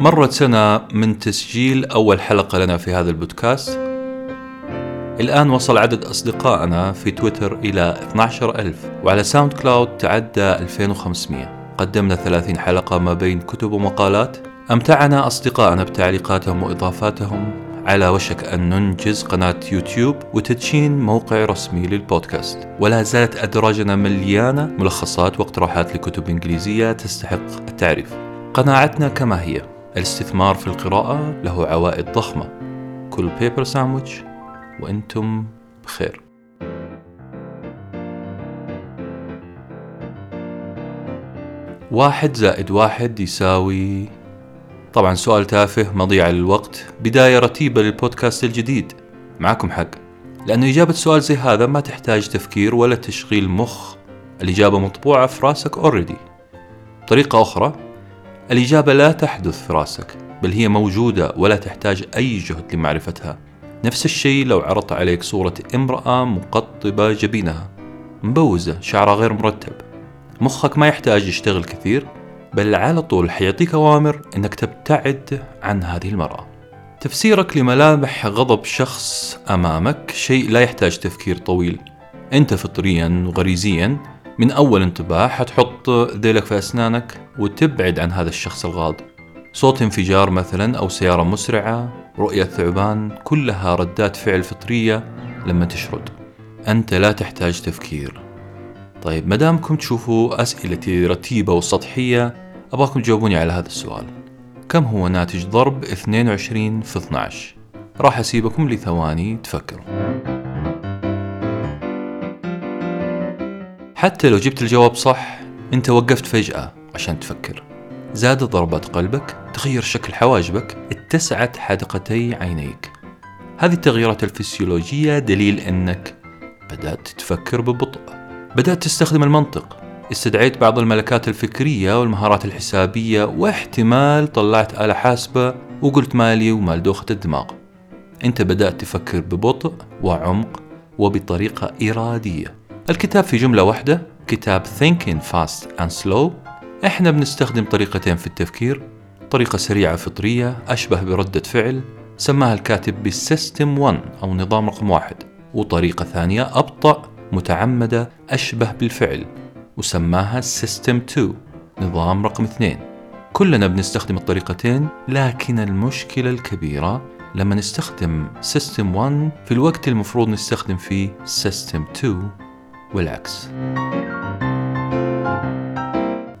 مرت سنة من تسجيل أول حلقة لنا في هذا البودكاست. الآن وصل عدد أصدقائنا في تويتر إلى 12000 وعلى SoundCloud تعدى 2500 قدمنا 30 حلقة ما بين كتب ومقالات. أمتعنا أصدقائنا بتعليقاتهم وإضافاتهم على وشك أن ننجز قناة يوتيوب وتدشين موقع رسمي للبودكاست. ولا زالت أدراجنا مليانة ملخصات واقتراحات لكتب إنجليزية تستحق التعريف. قناعتنا كما هي. الاستثمار في القراءة له عوائد ضخمة. كل Paper Sandwich وأنتم بخير. واحد زائد واحد يساوي طبعا سؤال تافه مضيع للوقت بداية رتيبة للبودكاست الجديد. معكم حق. لأنه إجابة سؤال زي هذا ما تحتاج تفكير ولا تشغيل مخ. الإجابة مطبوعة في راسك اوريدي طريقة أخرى الإجابة لا تحدث في راسك بل هي موجودة ولا تحتاج أي جهد لمعرفتها. نفس الشيء لو عرضت عليك صورة امرأة مقطبة جبينها. مبوزة شعرها غير مرتب. مخك ما يحتاج يشتغل كثير بل على طول حيعطيك أوامر أنك تبتعد عن هذه المرأة. تفسيرك لملامح غضب شخص أمامك شيء لا يحتاج تفكير طويل. أنت فطريا وغريزيا من أول انطباع حتحط ذيلك في أسنانك وتبعد عن هذا الشخص الغاضب. صوت انفجار مثلا أو سيارة مسرعة رؤية ثعبان كلها ردات فعل فطرية لما تشرد. أنت لا تحتاج تفكير. طيب مدامكم تشوفوا أسئلتي رتيبة وسطحية أبغاكم تجاوبوني على هذا السؤال. كم هو ناتج ضرب 22 في 12 راح أسيبكم لثواني تفكروا. حتى لو جبت الجواب صح أنت وقفت فجأة عشان تفكر. زادت ضربات قلبك تغير شكل حواجبك اتسعت حدقتي عينيك. هذه التغييرات الفسيولوجية دليل أنك بدأت تفكر ببطء. بدأت تستخدم المنطق. استدعيت بعض الملكات الفكرية والمهارات الحسابية واحتمال طلعت آلة حاسبة وقلت مالي ومال دوخة الدماغ. أنت بدأت تفكر ببطء وعمق وبطريقة إرادية. الكتاب في جملة واحدة كتاب Thinking Fast and Slow. إحنا بنستخدم طريقتين في التفكير طريقة سريعة فطرية أشبه بردة فعل سماها الكاتب بال system 1 أو نظام رقم واحد. وطريقة ثانية أبطأ متعمدة أشبه بالفعل وسماها system 2 نظام رقم 2 كلنا بنستخدم الطريقتين لكن المشكلة الكبيرة لما نستخدم system 1 في الوقت المفروض نستخدم فيه system 2 والعكس.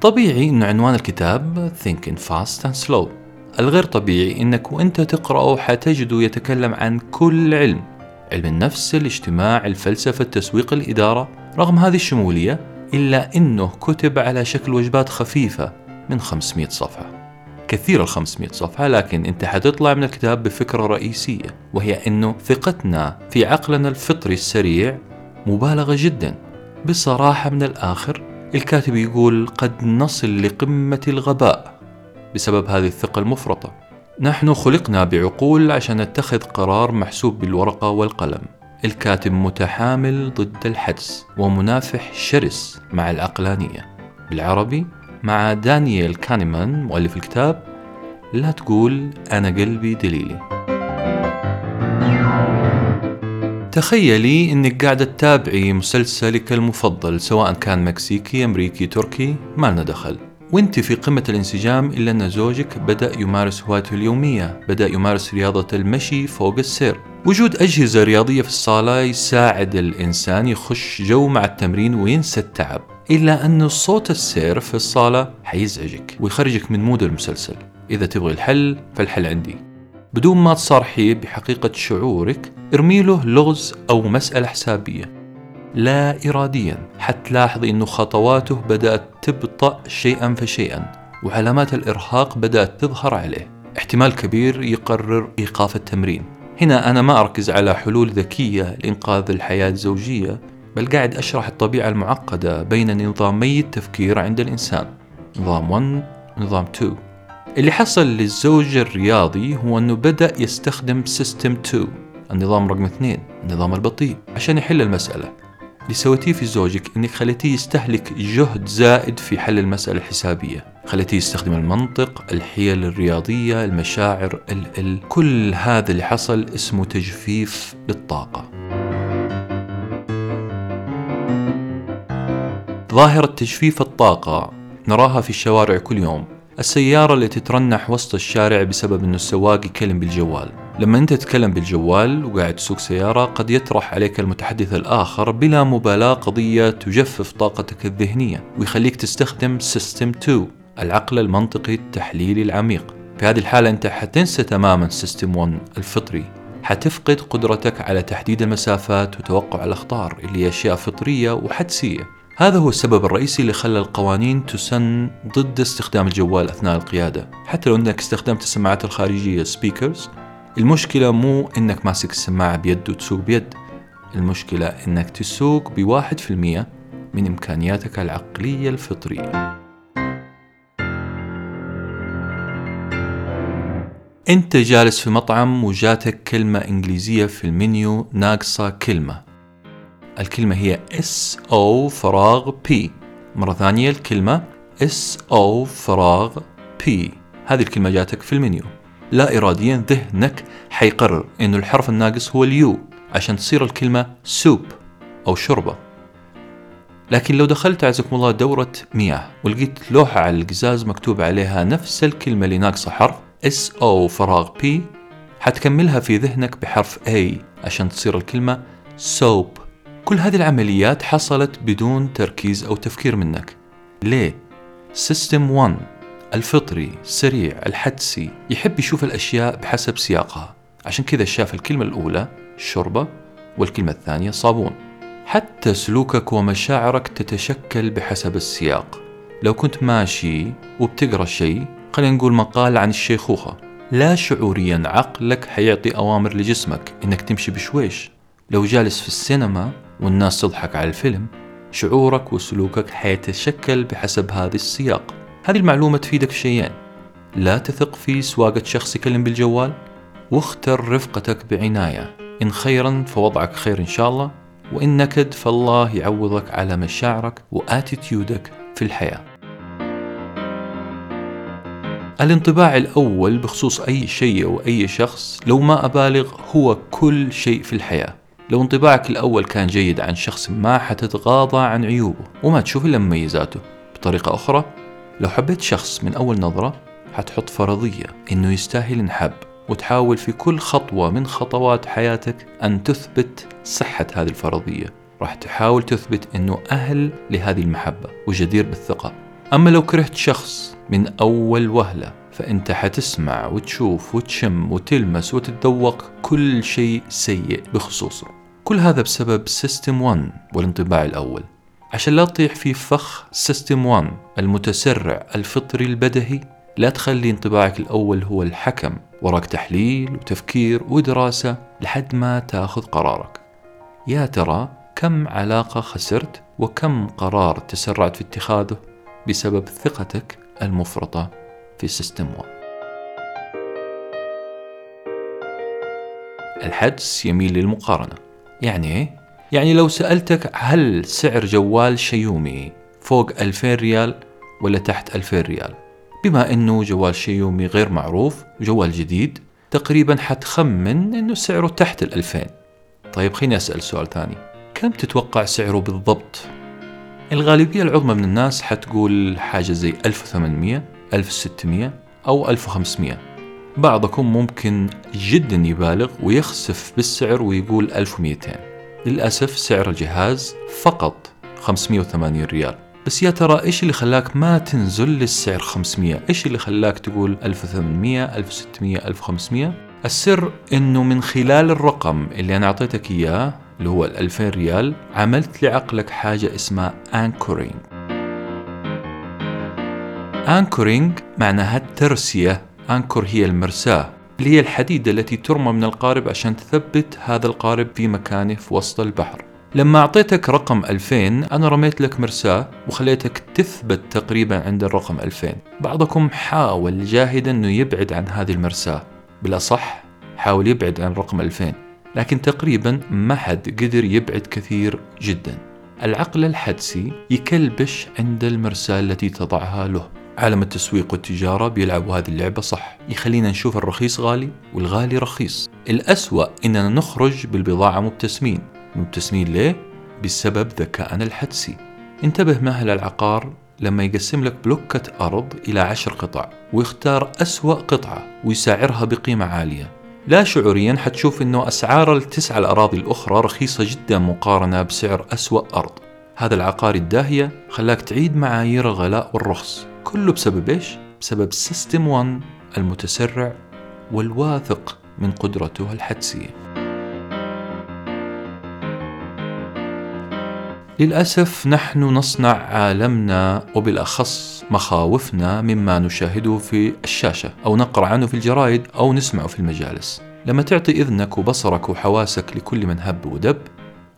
طبيعي أن عنوان الكتاب Thinking Fast and Slow. الغير طبيعي أنك وأنت تقرأه حتجده يتكلم عن كل علم علم النفس الاجتماع الفلسفة التسويق الإدارة. رغم هذه الشمولية إلا أنه كتب على شكل وجبات خفيفة من 500 صفحة. كثير ال 500 صفحة لكن أنت حتطلع من الكتاب بفكرة رئيسية وهي أنه ثقتنا في عقلنا الفطري السريع مبالغة جدا. بصراحة من الآخر الكاتب يقول قد نصل لقمة الغباء بسبب هذه الثقة المفرطة. نحن خلقنا بعقول عشان نتخذ قرار محسوب بالورقة والقلم. الكاتب متحامل ضد الحدس ومنافح شرس مع العقلانية. بالعربي مع دانيال كانيمان مؤلف الكتاب لا تقول أنا قلبي دليلي. تخيلي إنك قاعدة تتابعي مسلسلك المفضل سواء كان مكسيكي أمريكي تركي ما لنا دخل. وإنت في قمة الانسجام إلا أن زوجك بدأ يمارس هوايته اليومية بدأ يمارس رياضة المشي فوق السير. وجود أجهزة رياضية في الصالة يساعد الإنسان يخش جو مع التمرين وينسى التعب. إلا أن صوت السير في الصالة حيزعجك ويخرجك من mood المسلسل. إذا تبغي الحل فالحل عندي. بدون ما تصارحيه بحقيقة شعورك ارمي له لغز أو مسألة حسابية. لا إراديا. حتلاحظي أنه خطواته بدأت تبطأ شيئا فشيئا وعلامات الإرهاق بدأت تظهر عليه. احتمال كبير يقرر إيقاف التمرين. هنا أنا ما أركز على حلول ذكية لإنقاذ الحياة الزوجية بل قاعد أشرح الطبيعة المعقدة بين نظامي التفكير عند الإنسان. نظام 1 ونظام 2 اللي حصل للزوج الرياضي هو أنه بدأ يستخدم سيستم 2 النظام رقم 2 النظام البطيء عشان يحل المسألة. اللي سويتيه في زوجك إنك خليتيه يستهلك جهد زائد في حل المسألة الحسابية. خليتيه يستخدم المنطق الحيل الرياضية المشاعر ال ال كل هذا اللي حصل اسمه تجفيف للطاقة ظاهرة تجفيف الطاقة نراها في الشوارع كل يوم. السيارة اللي تترنح وسط الشارع بسبب إنه السواق يكلم بالجوال. لما أنت تتكلم بالجوال وقاعد تسوق سيارة قد يطرح عليك المتحدث الآخر بلا مبالاة قضية تجفف طاقتك الذهنية ويخليك تستخدم system 2 العقل المنطقي التحليلي العميق. في هذه الحالة أنت حتنسى تماما system 1 الفطري. حتفقد قدرتك على تحديد المسافات وتوقع الأخطار اللي هي أشياء فطرية وحدسية. هذا هو السبب الرئيسي اللي خلى القوانين تسن ضد استخدام الجوال أثناء القيادة. حتى لو أنك استخدمت السماعات الخارجية speakers المشكلة مو أنك ماسك السماعة بيد وتسوق بيد. المشكلة أنك تسوق بواحد في المية من إمكانياتك العقلية الفطرية. أنت جالس في مطعم وجاتك كلمة إنجليزية في المنيو ناقصة كلمة. الكلمة هي S O فراغ P مرة ثانية الكلمة S O فراغ P هذه الكلمة جاتك في المنيو. لا إراديا ذهنك حيقرر إنه الحرف الناقص هو ال U عشان تصير الكلمة soup أو شوربة. لكن لو دخلت عزكم الله دورة مياه ولقيت لوحة على القزاز مكتوب عليها نفس الكلمة اللي ناقصة حرف S O فراغ P حتكملها في ذهنك بحرف A عشان تصير الكلمة Soup. كل هذه العمليات حصلت بدون تركيز أو تفكير منك. ليه؟ system 1 الفطري السريع الحدسي يحب يشوف الأشياء بحسب سياقها. عشان كذا شاف الكلمة الأولى شوربة والكلمة الثانية صابون. حتى سلوكك ومشاعرك تتشكل بحسب السياق. لو كنت ماشي وبتقرأ شيء خلينا نقول مقال عن الشيخوخة لا شعوريا عقلك حيعطي أوامر لجسمك إنك تمشي بشويش. لو جالس في السينما والناس تضحك على الفيلم. شعورك وسلوكك حيتشكل بحسب هذا السياق. هذه المعلومة تفيدك في شيئين. لا تثق في سواقة شخص يكلم بالجوال واختر رفقتك بعناية. إن خيرا فوضعك خير إن شاء الله وإن نكد فالله يعوضك على مشاعرك وآتيتيودك في الحياة. الانطباع الأول بخصوص أي شيء أو أي شخص لو ما أبالغ هو كل شيء في الحياة. لو انطباعك الأول كان جيد عن شخص ما حتتغاضى عن عيوبه وما تشوف إلا مميزاته. بطريقة أخرى لو حبيت شخص من أول نظرة حتحط فرضية إنه يستاهل انحب وتحاول في كل خطوة من خطوات حياتك أن تثبت صحة هذه الفرضية. راح تحاول تثبت أنه أهل لهذه المحبة وجدير بالثقة. أما لو كرهت شخص من أول وهلة فأنت حتسمع وتشوف وتشم وتلمس وتتذوق كل شيء سيء بخصوصه. كل هذا بسبب system 1 والانطباع الأول. عشان لا تطيح في فخ system 1 المتسرع الفطري البدهي لا تخلي انطباعك الأول هو الحكم وراك تحليل وتفكير ودراسة لحد ما تأخذ قرارك. يا ترى كم علاقة خسرت وكم قرار تسرعت في اتخاذه بسبب ثقتك المفرطة؟ في system 1 الحدس يميل للمقارنة. يعني إيه؟ يعني لو سألتك هل سعر جوال شيومي فوق 2000 ريال ولا تحت 2000 ريال؟ بما إنه جوال شيومي غير معروف وجوال جديد تقريبا حتخمن إنه سعره تحت ال 2000 طيب خليني أسأل سؤال ثاني. كم تتوقع سعره بالضبط؟ الغالبية العظمى من الناس حتقول حاجة زي 1800 1600 أو 1500 بعضكم ممكن جدا يبالغ ويخسف بالسعر ويقول 1200 للأسف سعر الجهاز فقط 580 ريال. بس يا ترى إيش اللي خلاك ما تنزل للسعر 500 إيش اللي خلاك تقول 1800 1600 1500 السر إنه من خلال الرقم اللي أنا أعطيتك إياه اللي هو ال 2000 ريال عملت لعقلك حاجة اسمها انكورينج انكورينج معناها الترسية أنكر هي المرساة اللي هي الحديدة التي ترمى من القارب عشان تثبت هذا القارب في مكانه في وسط البحر. لما أعطيتك رقم 2000 أنا رميت لك مرساة وخليتك تثبت تقريبا عند الرقم 2000 بعضكم حاول جاهدا أنه يبعد عن هذه المرساة بالأصح حاول يبعد عن رقم 2000 لكن تقريبا ما حد قدر يبعد كثير جدا. العقل الحدسي يكلبش عند المرساة التي تضعها له. عالم التسويق والتجارة بيلعبوا هذه اللعبة صح. يخلينا نشوف الرخيص غالي والغالي رخيص. الأسوأ إننا نخرج بالبضاعة مبتسمين مبتسمين ليه؟ بسبب ذكائنا الحدسي. انتبه ماهل العقار لما يقسم لك بلوكة أرض إلى عشر قطع ويختار أسوأ قطعة ويسعرها بقيمة عالية. لا شعوريا حتشوف أنه أسعار التسع الأراضي الأخرى رخيصة جدا مقارنة بسعر أسوأ أرض. هذا العقار الداهية خلاك تعيد معايير الغلاء والرخص. كله بسبب إيش؟ بسبب سيستم 1 المتسرع والواثق من قدرته الحدسية. للأسف نحن نصنع عالمنا وبالأخص مخاوفنا مما نشاهده في الشاشة أو نقرأ عنه في الجرائد أو نسمعه في المجالس. لما تعطي إذنك وبصرك وحواسك لكل من هب ودب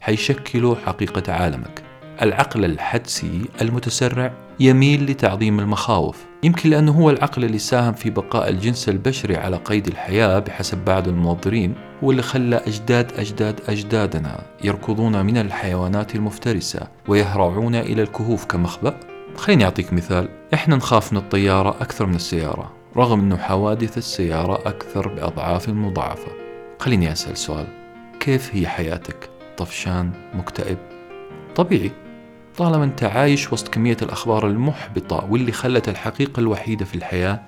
حيشكلوا حقيقة عالمك. العقل الحدسي المتسرع يميل لتعظيم المخاوف يمكن لأنه هو العقل اللي ساهم في بقاء الجنس البشري على قيد الحياة بحسب بعض المنظرين هو اللي خلى أجداد أجداد أجدادنا يركضون من الحيوانات المفترسة ويهرعون إلى الكهوف كمخبأ خليني أعطيك مثال إحنا نخاف من الطيارة أكثر من السيارة رغم أنه حوادث السيارة أكثر بأضعاف مضاعفة خليني أسأل سؤال كيف هي حياتك؟ طفشان؟ مكتئب؟ طبيعي طالما أنت عايش وسط كمية الأخبار المحبطة واللي خلت الحقيقة الوحيدة في الحياة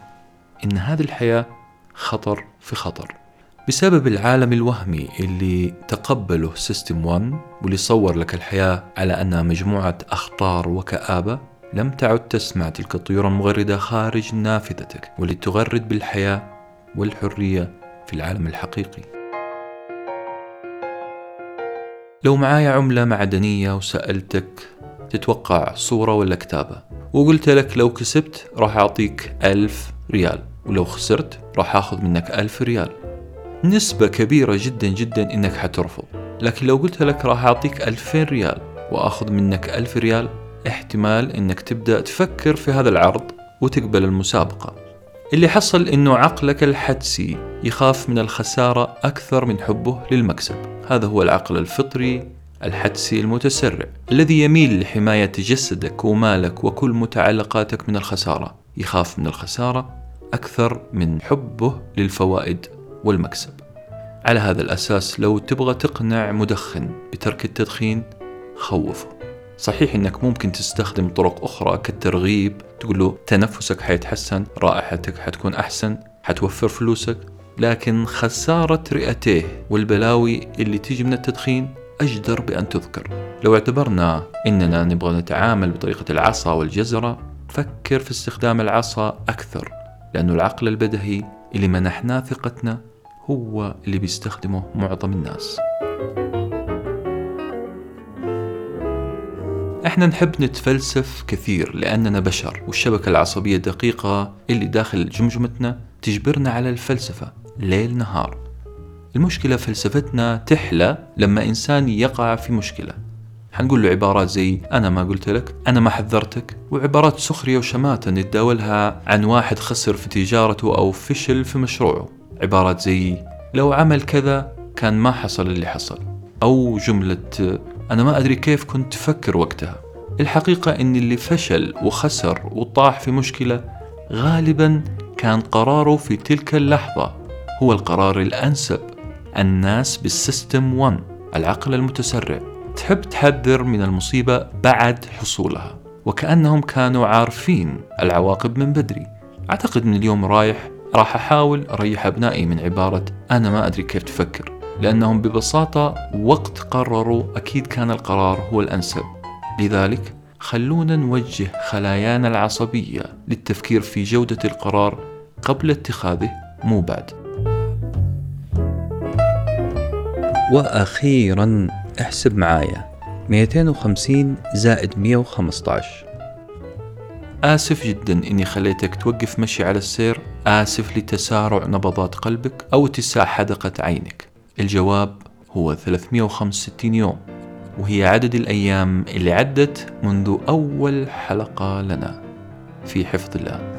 إن هذه الحياة خطر في خطر. بسبب العالم الوهمي اللي تقبله سيستم 1 واللي صور لك الحياة على أنها مجموعة أخطار وكآبة لم تعد تسمع تلك الطيور المغردة خارج نافذتك واللي تغرد بالحياة والحرية في العالم الحقيقي. لو معايا عملة معدنية وسألتك تتوقع صورة ولا كتابة؟ وقلت لك لو كسبت راح أعطيك ألف ريال ولو خسرت راح أخذ منك ألف ريال. نسبة كبيرة جدا جدا إنك حترفض لكن لو قلت لك راح أعطيك ألفين ريال وأخذ منك ألف ريال احتمال إنك تبدأ تفكر في هذا العرض وتقبل المسابقة. اللي حصل إنه عقلك الحدسي يخاف من الخسارة أكثر من حبه للمكسب. هذا هو العقل الفطري الحدسي المتسرع الذي يميل لحماية جسدك ومالك وكل متعلقاتك من الخسارة. يخاف من الخسارة أكثر من حبه للفوائد والمكسب. على هذا الأساس لو تبغى تقنع مدخن بترك التدخين خوفه. صحيح إنك ممكن تستخدم طرق أخرى كالترغيب تقول له تنفسك حيتحسن رائحتك حتكون أحسن حتوفر فلوسك لكن خسارة رئتيه والبلاوي اللي تيجي من التدخين أجدر بأن تذكر. لو اعتبرنا أننا نبغى نتعامل بطريقة العصا والجزرة فكر في استخدام العصا أكثر لأنه العقل البدهي اللي منحناه ثقتنا هو اللي بيستخدمه معظم الناس. إحنا نحب نتفلسف كثير لأننا بشر والشبكة العصبية الدقيقة اللي داخل جمجمتنا تجبرنا على الفلسفة ليل نهار. المشكلة فلسفتنا تحلى لما إنسان يقع في مشكلة. حنقول له عبارات زي أنا ما قلت لك أنا ما حذرتك وعبارات سخرية وشماتة نتداولها عن واحد خسر في تجارته أو فشل في مشروعه. عبارات زي لو عمل كذا كان ما حصل اللي حصل. أو جملة أنا ما أدري كيف كنت تفكر وقتها. الحقيقة أن اللي فشل وخسر وطاح في مشكلة غالبا كان قراره في تلك اللحظة. هو القرار الأنسب. الناس بالسيستم 1 العقل المتسرع. تحب تحذر من المصيبة بعد حصولها. وكأنهم كانوا عارفين العواقب من بدري. أعتقد أن اليوم رايح راح أحاول أريح أبنائي من عبارة أنا ما أدري كيف تفكر. لأنهم ببساطة وقت قرروا أكيد كان القرار هو الأنسب. لذلك خلونا نوجه خلايانا العصبية للتفكير في جودة القرار قبل اتخاذه مو بعد. وأخيرا احسب معايا. 250 زائد 115 آسف جدا إني خليتك توقف مشي على السير. آسف لتسارع نبضات قلبك أو اتساع حدقة عينك. الجواب هو 365 يوم. وهي عدد الأيام اللي عدت منذ أول حلقة لنا. في حفظ الله.